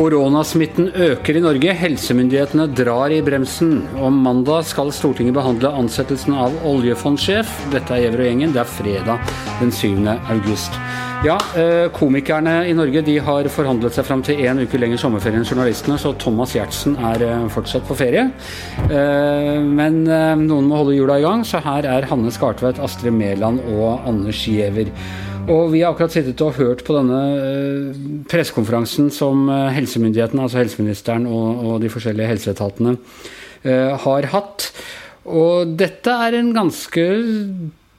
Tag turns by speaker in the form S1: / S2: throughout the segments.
S1: Koronasmitten øker i Norge. Helsemyndighetene drar i bremsen. Om mandag skal Stortinget behandle ansettelsen av oljefondsjef. Dette er Gjever og gjengen. Det er fredag den 7. august. Ja, eh, Komikerne i Norge de har forhandlet seg fram til én uke lenger sommerferie enn journalistene, så Thomas Giertsen er eh, fortsatt på ferie. Eh, men noen må holde hjula i gang, så her er Hanne Skartveit, Astrid Mæland og Anders Giæver. Og Vi har akkurat sittet og hørt på denne pressekonferansen som helsemyndighetene, altså helseministeren og, og de forskjellige helseetatene, har hatt. Og dette er en ganske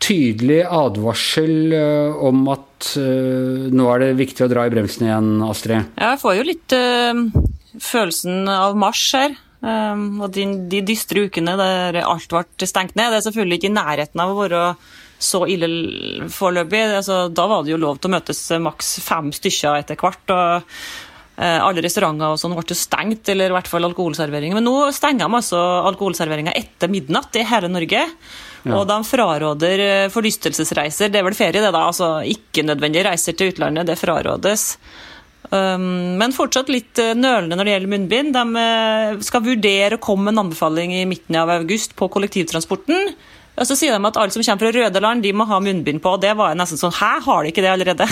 S1: tydelig advarsel om at nå er det viktig å dra i bremsen igjen, Astrid?
S2: Ja, jeg får jo litt uh, følelsen av mars her. Um, og de, de, dystre ukene der alt ble stengt ned. Det er selvfølgelig ikke i nærheten av å være så ille foreløpig. Altså, da var det jo lov til å møtes maks fem stykker etter hvert. og alle restauranter og sånn ble stengt, eller i hvert fall alkoholservering. Men nå stenger de altså alkoholserveringa etter midnatt i hele Norge. Ja. Og de fraråder eh, forlystelsesreiser. Det er vel ferie, det, da. Altså ikke-nødvendige reiser til utlandet, det frarådes. Um, men fortsatt litt nølende når det gjelder munnbind. De skal vurdere å komme med en anbefaling i midten av august på kollektivtransporten. Og så sier de at alle som kommer fra røde land, de må ha munnbind på. Og det var nesten sånn Hæ, har de ikke det allerede?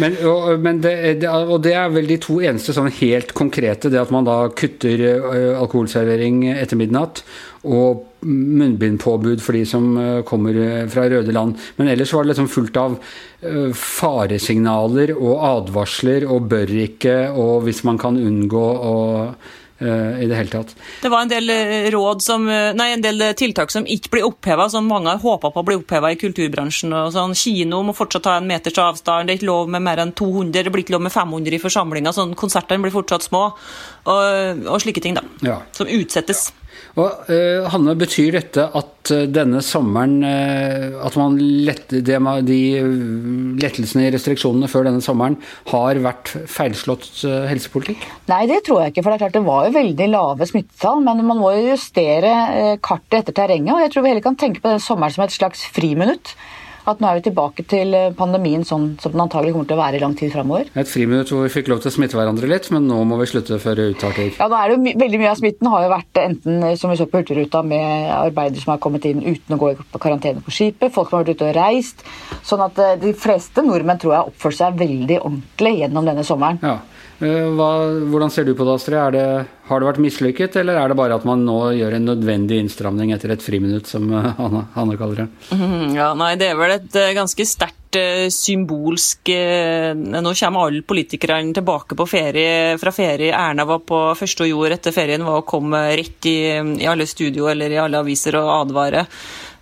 S1: Men, og, men det, det, og, det, er vel de to eneste sånn helt konkrete. Det at man da kutter uh, alkoholservering etter midnatt, og munnbindpåbud for de som uh, kommer uh, fra røde land. Men ellers var det liksom fullt av faresignaler og advarsler og bør ikke, og hvis man kan unngå å Eh, i det hele tatt.
S2: Det var en del, eh, råd som, eh, nei, en del tiltak som ikke blir oppheva, som mange har håpa på å bli oppheva i kulturbransjen. Og sånn, kino må fortsatt ha en meters avstand, det er ikke lov med mer enn 200, det blir ikke lov med 500 i forsamlinga. Sånn, konsertene blir fortsatt små, og, og slike ting, da. Ja. Som utsettes.
S1: Og, uh, Hanne, betyr dette at uh, denne sommeren uh, At man lette, det, de lettelsene i restriksjonene før denne sommeren har vært feilslått helsepolitikk?
S3: Nei, det tror jeg ikke. For det er klart det var jo veldig lave smittetall. Men man må jo justere kartet etter terrenget. Og jeg tror vi heller kan tenke på den sommeren som et slags friminutt at nå er vi tilbake til eh, pandemien sånn som den antagelig kommer til å være i lang tid framover.
S1: Et friminutt hvor vi fikk lov til å smitte hverandre litt, men nå må vi slutte før uttaket.
S3: Ja, nå er det jo Veldig mye av smitten har jo vært enten eh, som vi så på Hurtigruta med arbeidere som har kommet inn uten å gå i karantene på skipet, folk som har vært ute og reist. Sånn at eh, de fleste nordmenn tror jeg har oppført seg veldig ordentlig gjennom denne sommeren.
S1: Ja. Hva, hvordan ser du på det, Astrid? Det, har det vært mislykket, eller er det bare at man nå gjør en nødvendig innstramning etter et friminutt, som Hanne, Hanne kaller det?
S2: Ja, nei, Det er vel et ganske sterkt symbolsk Nå kommer alle politikerne tilbake på ferie, fra ferie. Erna var på første jord etter ferien var å komme rett i, i alle studio eller i alle aviser og advare.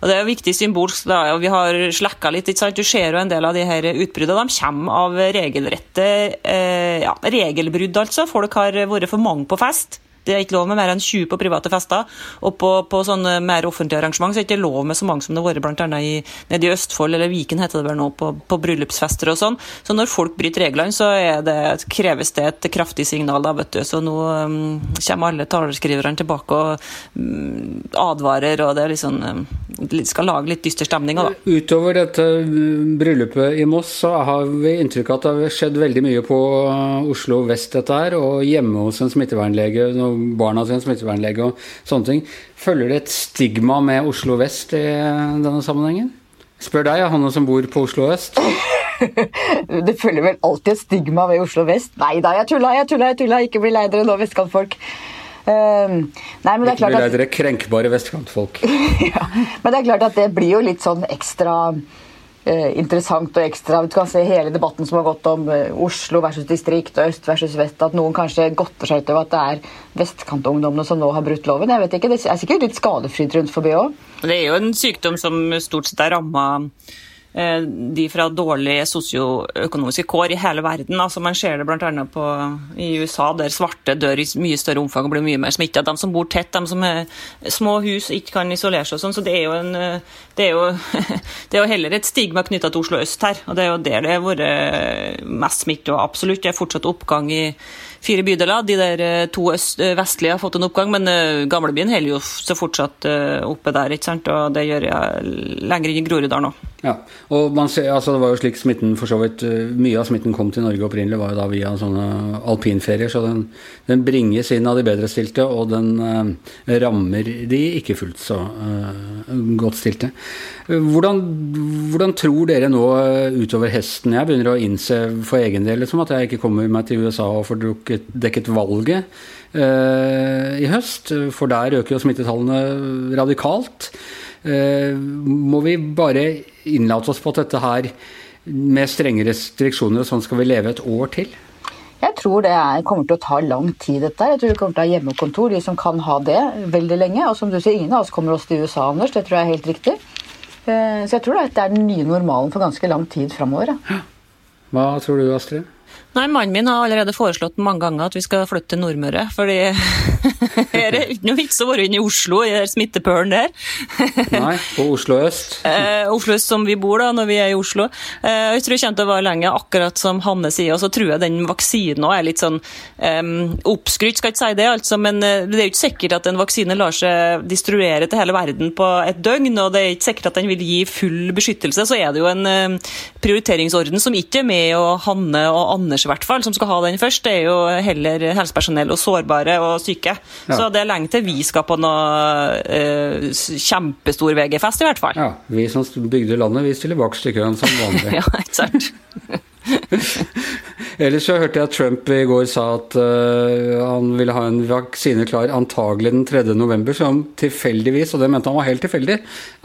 S2: Og Det er viktig symbolsk. da, og Vi har slekka litt. ikke sant? Du ser jo en del av de her utbruddene. De kommer av regelrette eh, ja, regelbrudd, altså. Folk har vært for mange på fest. Det er ikke lov med mer enn 20 på private fester. Og på, på sånne mer offentlige arrangement så er det ikke lov med så mange som det har vært bl.a. nede i Østfold, eller Viken heter det vel nå, på, på bryllupsfester og sånn. Så når folk bryter reglene, så det, kreves det et kraftig signal, da, vet du. Så nå um, kommer alle talerskriverne tilbake og um, advarer, og det er liksom um, skal lage litt dyster stemning
S1: da. Utover dette mm, bryllupet i Moss, så har vi inntrykk av at det har skjedd veldig mye på Oslo vest, dette her, og hjemme hos en smittevernlege. Når barna sine smittevernlege og sånne ting. Følger det et stigma med Oslo vest i denne sammenhengen? Spør deg, Hanne som bor på Oslo øst.
S3: det følger vel alltid et stigma ved Oslo vest. Nei da, jeg tulla, jeg tulla, jeg tulla. Ikke bli lei dere nå, vestkantfolk.
S1: Uh, nei, men det er klart at... Dere krenkbare vestkantfolk.
S3: ja, men det er klart at det blir jo litt sånn ekstra Eh, interessant og ekstra. Du kan se hele debatten som har gått om eh, Oslo versus distrikt og øst versus vest. At noen kanskje godter seg utover at det er vestkantungdommene som nå har brutt loven. Jeg vet ikke, Det er sikkert litt skadefritt rundt forbi òg.
S2: Det er jo en sykdom som stort sett er ramma Eh, de fra dårlige sosioøkonomiske kår i hele verden. Altså man ser det bl.a. i USA, der svarte dør i mye større omfang og blir mye mer smitta. De som bor tett, de som har små hus, ikke kan isolere seg og sånn. Så det er, en, eh, det, er jo, det er jo heller et stigma knytta til Oslo øst her. Og det er jo der det har vært mest smitte, og absolutt. Det er fortsatt oppgang i fire bydeler. De der eh, to øst, vestlige har fått en oppgang, men gamlebyen holder jo så fortsatt oppe der, ikke sant. Og det gjør jeg lenger inn i Groruddalen òg.
S1: Ja, og man ser, altså det var jo slik smitten for så vidt eh, Mye av smitten kom til Norge opprinnelig var jo da via sånne alpinferier, så den, den bringes inn av de bedrestilte, og den eh, rammer de ikke fullt så eh, godt stilte. Hvordan, hvordan, tror dere nå utover hesten? Jeg begynner å innse for egen del liksom, at jeg ikke kommer meg til USA og får dekket valget eh, i høst, for der øker jo smittetallene radikalt. Eh, må vi bare innlate oss på at dette her med strenge restriksjoner og sånn skal vi leve et år til?
S3: Jeg tror det er, kommer til å ta lang tid, dette. Jeg tror vi kommer til å ha hjemmekontor, de som kan ha det, veldig lenge. Og som du sier, ingen av oss kommer oss til USA, Anders. Det tror jeg er helt riktig. Eh, så jeg tror det er den nye normalen for ganske lang tid framover.
S1: Hva tror du, Astrid?
S2: Nei, Mannen min har allerede foreslått mange ganger at vi skal flytte til Nordmøre. fordi her er ikke noe vits å være inne i Oslo i smittepølen der.
S1: Nei, på Oslo øst.
S2: eh, Oslo øst som vi bor da, når vi er i Oslo. Eh, jeg tror det kommer til å vare lenge, akkurat som Hanne sier. Og så tror jeg den vaksinen òg er litt sånn um, oppskrytt, skal ikke si det, altså, men eh, det er jo ikke sikkert at en vaksine lar seg distruere til hele verden på et døgn, og det er ikke sikkert at den vil gi full beskyttelse. Så er det jo en um, prioriteringsorden som ikke er med og Hanne og Anders i hvert fall, som skal ha den først, det er jo heller helsepersonell og sårbare og syke. Ja. Så det er lenge til vi skal på noe uh, kjempestor VG-fest, i hvert fall.
S1: Ja, vi som bygde landet, vi stiller bakst i køen som vanlig.
S2: ja, ikke sant.
S1: Ellers så hørte jeg at Trump i går sa at uh, han ville ha en vaksine klar antagelig den 3. november, som tilfeldigvis, og det mente han var helt tilfeldig,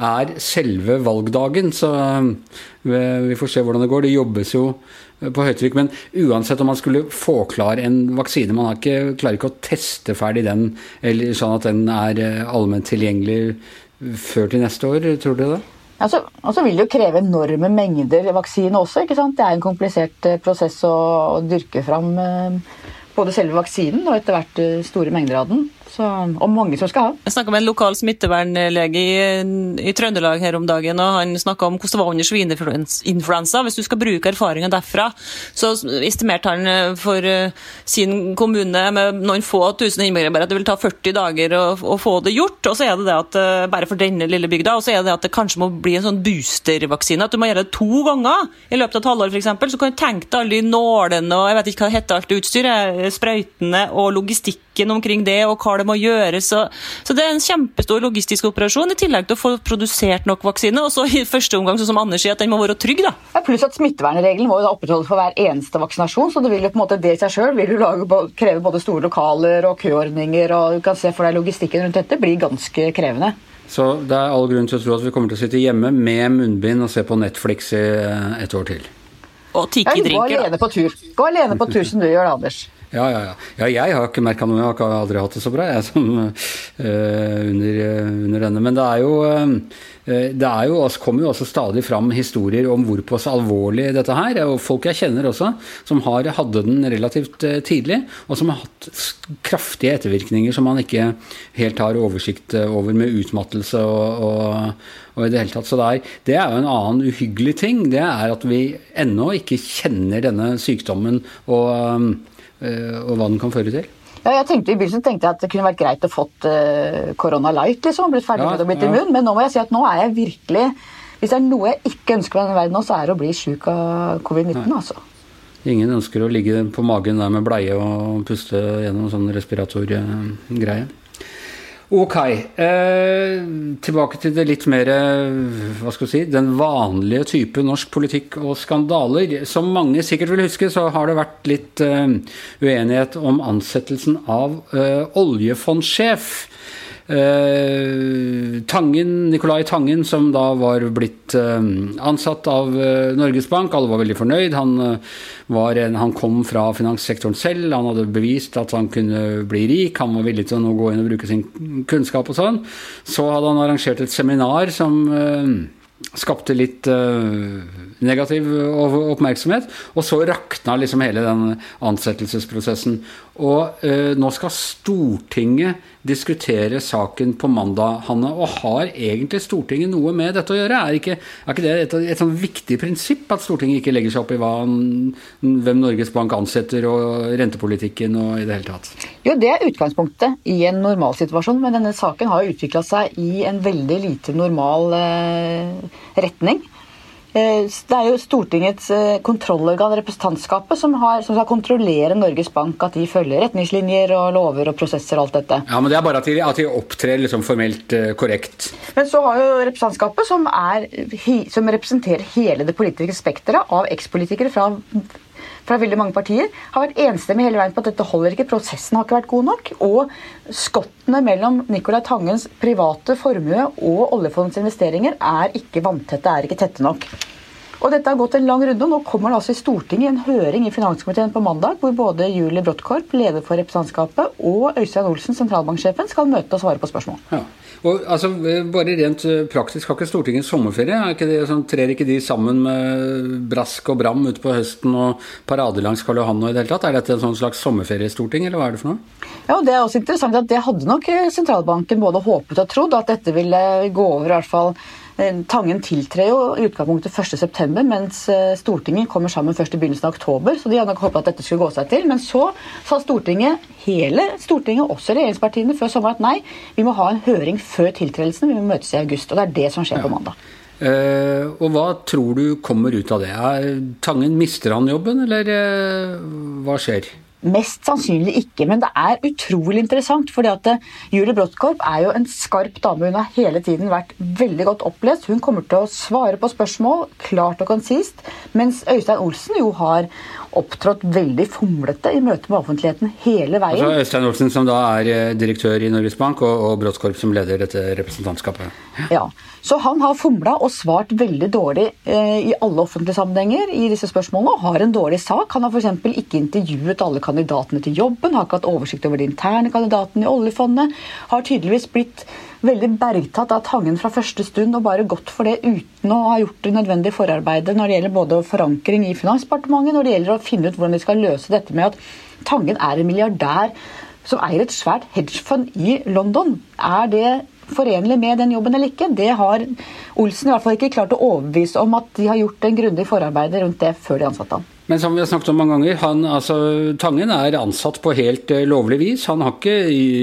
S1: er selve valgdagen. Så uh, vi får se hvordan det går. Det jobbes jo på høytrykk. Men uansett om man skulle få klar en vaksine, man har ikke, klarer ikke å teste ferdig den, eller sånn at den er eh, allment tilgjengelig før til neste år, tror du det?
S3: Og så altså vil det jo kreve enorme mengder vaksine også. ikke sant? Det er en komplisert eh, prosess å, å dyrke fram eh, både selve vaksinen og etter hvert eh, store mengder av den. Så, og mange som skal ha.
S2: Jeg snakka med en lokal smittevernlege i, i, Trøndelag her om dagen, og han snakka om hvordan det var under svineinfluensa. Hvis du skal bruke erfaringene derfra, så estimerte han eh, for uh, sin kommune med noen få tusen innbyggere at det vil ta 40 dager å, å, få det gjort. Og så er det det at uh, bare for denne lille bygda, og så er det at det kanskje må bli en sånn boostervaksine. At du må gjøre det to ganger i løpet av et halvår, f.eks. Så kan du tenke deg alle de nålene og jeg vet ikke hva det heter, alt utstyret, sprøytene og logistikken omkring det, og hva det må gjøres. Så, så, det er en kjempestor logistisk operasjon, i tillegg til å få produsert nok vaksine. Og så i første omgang, sånn som Anders sier, at den må være trygg. da.
S3: Ja, pluss at smittevernregelen må jo da opprettholdes for hver eneste vaksinasjon. Så det vil jo på en måte det i seg sjøl kreve både store lokaler og køordninger. og du kan se for deg Logistikken rundt dette blir ganske krevende.
S1: Så det er all grunn til å tro at vi kommer til å sitte hjemme med munnbind og se på Netflix i eh, et år til.
S2: Og tikke
S3: ja, Gå alene på tur. Gå alene på tur som du gjør, Anders.
S1: Ja, ja, ja. ja jeg har ikke merka noe. Jeg har aldri hatt det så bra jeg, som, uh, under, uh, under, denne. Men det er jo uh, det er jo, også, kommer jo også stadig fram historier om hvorpå så alvorlig dette her og Folk jeg kjenner også, som har, hadde den relativt tidlig, og som har hatt kraftige ettervirkninger som man ikke helt har oversikt over, med utmattelse og, og, og i det hele tatt. Så det er, det er jo en annen uhyggelig ting. Det er at vi ennå ikke kjenner denne sykdommen. og Eh, og hva den kan føre til?
S3: Ja, jeg tenkte I begynnelsen tenkte jeg at det kunne vært greit å fått korona uh, light. liksom, blitt ferdig med det og blitt ja. immun, Men nå må jeg si at nå er jeg virkelig Hvis det er noe jeg ikke ønsker meg i denne verden nå, så er det å bli sjuk av covid-19. altså.
S1: Ingen ønsker å ligge på magen der med bleie og puste gjennom sånn respiratorgreie. Ok. Eh, tilbake til det litt mer hva skal vi si, den vanlige type norsk politikk og skandaler. Som mange sikkert vil huske, så har det vært litt eh, uenighet om ansettelsen av eh, oljefondsjef. Eh, Tangen, Nicolai Tangen, som da var blitt eh, ansatt av eh, Norges Bank. Alle var veldig fornøyd. Han, en, han, kom fra finanssektoren selv. Han hadde bevist at han kunne bli rik. Han var villig til å gå inn og bruke sin kunnskap og sånn. Så hadde han arrangert et seminar som skapte litt negativ oppmerksomhet. Og så rakna liksom hele den ansettelsesprosessen. Og eh, nå skal Stortinget diskutere saken på mandag, Hanne. Og har egentlig Stortinget noe med dette å gjøre? Er ikke, er ikke det et, et, sånn viktig prinsipp at Stortinget ikke legger seg opp i hva, hvem Norges Bank ansetter, og rentepolitikken og i det hele tatt?
S3: Jo, det er utgangspunktet i en normalsituasjon, men denne saken har utvikla seg i en veldig lite normal eh, retning. Eh, det er jo Stortingets eh, kontrollorgan, representantskapet, som, har, som, skal kontrollere Norges Bank, at de følger retningslinjer og lover og prosesser og alt dette.
S1: Ja, Men det er bare at de, at de opptrer liksom formelt korrekt.
S3: Men så har jo representantskapet, som, er, som representerer hele det politiske spekteret av ekspolitikere fra fra veldig mange partier har vært enstemmig hele veien på at dette holder ikke, prosessen har ikke vært god nok. Og skottene mellom Nicolai Tangens private formue og oljefondets investeringer er ikke vanntette, er ikke tette nok. Og dette har gått en lang runde, og nå kommer det altså i Stortinget en høring i finanskomiteen på mandag, hvor både Julie Bråttkorp, leder for representantskapet, og Øystein Olsen, sentralbanksjefen, skal møte og svare på spørsmål. Ja.
S1: Og altså, Bare rent eh, praktisk, har ikke Stortinget sommerferie? Ikke det, sånn, trer ikke de sammen med brask og bram utpå høsten og parade langs Karl Johan og i det hele tatt? Er dette en sånn slags sommerferiestorting, eller hva er det for noe?
S3: Ja, og Det er også interessant at det hadde nok sentralbanken både håpet og trodd, at dette ville gå over i hvert fall Eh, Tangen tiltrer jo i utgangspunktet 1.9., mens eh, Stortinget kommer sammen først i begynnelsen av oktober. Så de hadde nok håpet at dette skulle gå seg til. Men så sa Stortinget, hele Stortinget, også regjeringspartiene, før sommeren at nei, vi må ha en høring før tiltredelsen. Vi må møtes i august. Og det er det som skjer på mandag.
S1: Uh, og hva tror du kommer ut av det? Tangen, mister han jobben, eller uh, hva skjer?
S3: Mest sannsynlig ikke, men det er utrolig interessant. fordi at eh, Julie Bråttkorp er jo en skarp dame. Hun har hele tiden vært veldig godt opplest. Hun kommer til å svare på spørsmål klart og konsist. Mens Øystein Olsen jo har opptrådt veldig fomlete i møte med offentligheten hele veien.
S1: Altså Øystein Olsen som da er eh, direktør i Norges Bank, og, og Bråttkorp som leder dette representantskapet.
S3: Ja, Så han har fomla og svart veldig dårlig eh, i alle offentlige sammenhenger i disse spørsmålene, og har en dårlig sak. Han har f.eks. ikke intervjuet alle kandidatene til jobben, har ikke hatt oversikt over de interne kandidatene i oljefondet. Har tydeligvis blitt veldig bergtatt av Tangen fra første stund og bare gått for det uten å ha gjort det nødvendige forarbeidet når det gjelder både forankring i Finansdepartementet, når det gjelder å finne ut hvordan de skal løse dette med at Tangen er en milliardær som eier et svært hedgefond i London. Er det forenlig med den jobben eller ikke? Det har Olsen i hvert fall ikke klart å overbevise om at de har gjort en grundig forarbeid rundt det før de ansatte ham.
S1: Men som vi har snakket om mange ganger, han, altså, Tangen er ansatt på helt uh, lovlig vis. Han har ikke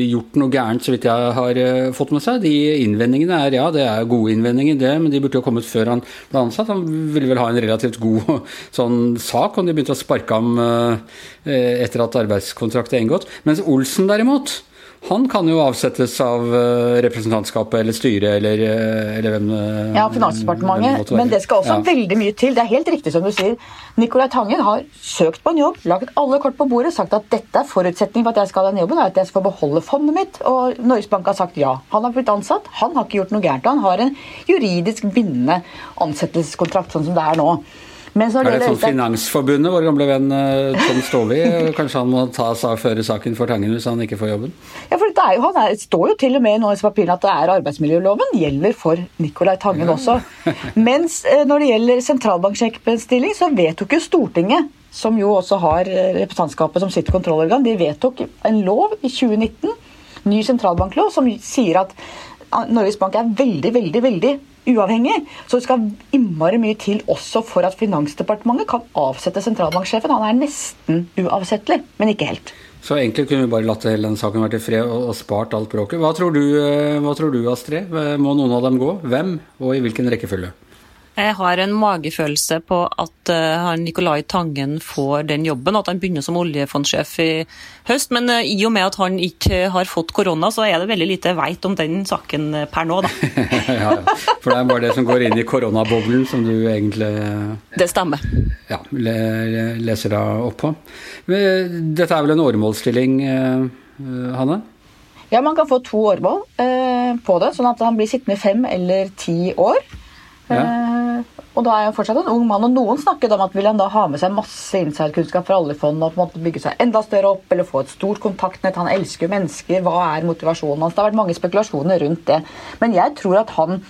S1: gjort noe gærent, så vidt jeg har uh, fått med seg. De innvendingene er ja, det er gode innvendinger, det, men de burde jo kommet før han ble ansatt. Han ville vel ha en relativt god sånn sak om de begynte å sparke ham eh, etter at arbeidskontrakt er inngått. Mens Olsen derimot, han kan jo avsettes av eh, representantskapet eller styret eller, eh, eller hvem
S3: eh, Ja, Finansdepartementet. Men det skal også ja. veldig mye til. Det er helt riktig som du sier. Nicolai Tangen har søkt på en jobb, laget alle kort på bordet, sagt at dette er forutsetningen for at jeg skal ha den jobben, er at jeg skal beholde fondet mitt. Og Norges Bank har sagt ja. Han har blitt ansatt, han har ikke gjort noe gærent. Han har en juridisk bindende ansettelseskontrakt sånn som det er nå
S1: er det sånn Finansforbundet, vår gamle venn eh, Tom Staavi, kanskje han må ta føre saken for Tangen hvis han ikke får jobben?
S3: Ja, for det, jo, det står jo til og med i papirene at det er arbeidsmiljøloven gjelder for Nicolai Tangen ja. også. Mens eh, når det gjelder sentralbanksjekkbestilling, så vedtok jo Stortinget som jo også har eh, representantskapet som sitt kontrollorgan, de vedtok en lov i 2019, ny sentralbanklov, som sier at Norges Bank er veldig, veldig, veldig uavhengig. Så det skal innmari mye til også for at Finansdepartementet kan avsette sentralbanksjefen. Han er nesten uavsettelig, men ikke helt.
S1: Så egentlig kunne vi bare latt hele den saken være til fred og, spart alt bråket. Hva eh, hva tror du, Astrid? Må noen av dem gå? Hvem, og i hvilken rekkefølge?
S2: Jeg har en magefølelse på at uh, Nicolai Tangen får den jobben, at han begynner som oljefondsjef i høst. Men uh, i og med at han ikke har fått korona, så er det veldig lite jeg veit om den saken eh, per nå, da.
S1: ja, for det er bare det som går inn i koronaboblen som du egentlig
S2: Det stemmer.
S1: Ja, leser deg opp på. Dette er vel en åremålsstilling, uh, Hanne?
S3: Ja, man kan få to årmål på det, sånn at han blir sittende fem eller ti år. Ja. Og da er jeg fortsatt en ung mann, og noen snakket om at vil han da ha med seg masse insiderkunnskap fra oljefondet og på en måte bygge seg enda større opp, eller få et stort kontaktnett. Han elsker mennesker. Hva er motivasjonen hans? Det har vært mange spekulasjoner rundt det. Men jeg tror at han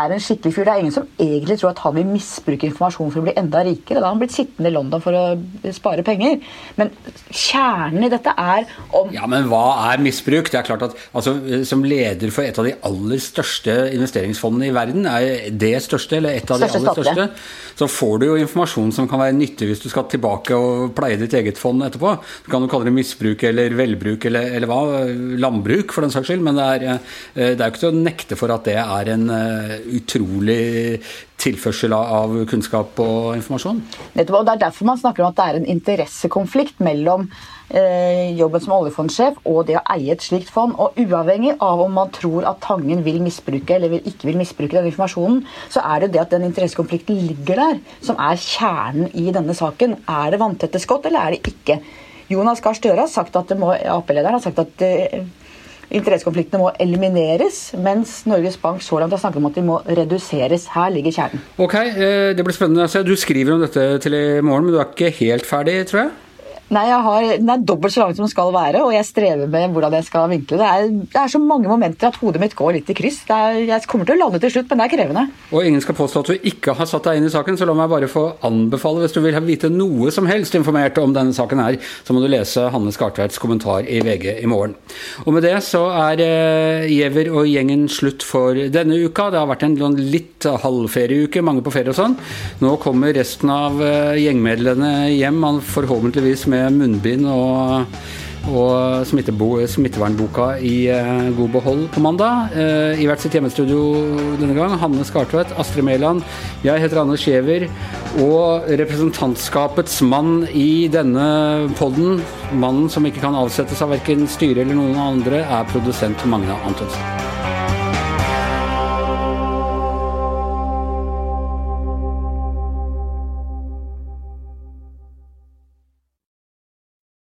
S3: er en skikkelig fyr. Det er ingen som egentlig tror at han vil misbruke informasjon for å bli enda rikere. Da har han blitt sittende i London for å spare penger. Men kjernen i dette er om
S1: Ja, men hva er misbruk? Det er klart at altså, Som leder for et av de aller største investeringsfondene i verden, er det største, eller et av de aller største, så får du jo informasjon som kan være nyttig hvis du skal tilbake og pleie ditt eget fond etterpå. Du kan jo kalle det misbruk eller velbruk eller, eller hva. Landbruk, for den saks skyld. Men det er, eh, det er jo ikke til å nekte for at det er en eh, utrolig tilførsel av kunnskap og informasjon.
S3: Nettopp, og Det er derfor man snakker om at det er en interessekonflikt mellom eh, jobben som oljefondsjef og det å eie et slikt fond. Og uavhengig av om man tror at Tangen vil misbruke eller vil, ikke vil misbruke den informasjonen, så er det det at den interessekonflikten ligger der, som er kjernen i denne saken. Er det vanntette skott, eller er det ikke? Jonas Gahr Støre har sagt at Ap-lederen har sagt at eh, interessekonfliktene må elimineres, mens Norges Bank så langt har snakket om at de må reduseres. Her ligger kjernen.
S1: Ok, eh, det blir spennende. Du skriver om dette til i morgen, men du er ikke helt ferdig, tror jeg?
S3: Nei, har, Den er dobbelt så lang som den skal være, og jeg strever med hvordan jeg skal vinkle det. Er, det er så mange momenter at hodet mitt går litt i kryss. Er, jeg kommer til å lande til slutt, men det er krevende.
S1: Og ingen skal påstå at du ikke har satt deg inn i saken, så la meg bare få anbefale, hvis du vil vite noe som helst informert om denne saken her, så må du lese Hanne Skartveits kommentar i VG i morgen. Og med det så er eh, og gjengen slutt for denne uka. Det har vært en litt halvferieuke, mange på ferie og sånn. Nå kommer resten av eh, gjengmedlemmene hjem, forhåpentligvis med munnbind og, og smittevernboka i eh, god behold på mandag. Eh, I hvert sitt hjemmestudio denne gang. Hanne Skartvedt, Astrid Mæland, jeg heter Anders Skjever. Og representantskapets mann i denne podden, mannen som ikke kan avsettes av verken styret eller noen andre, er produsent Magne Antonsen.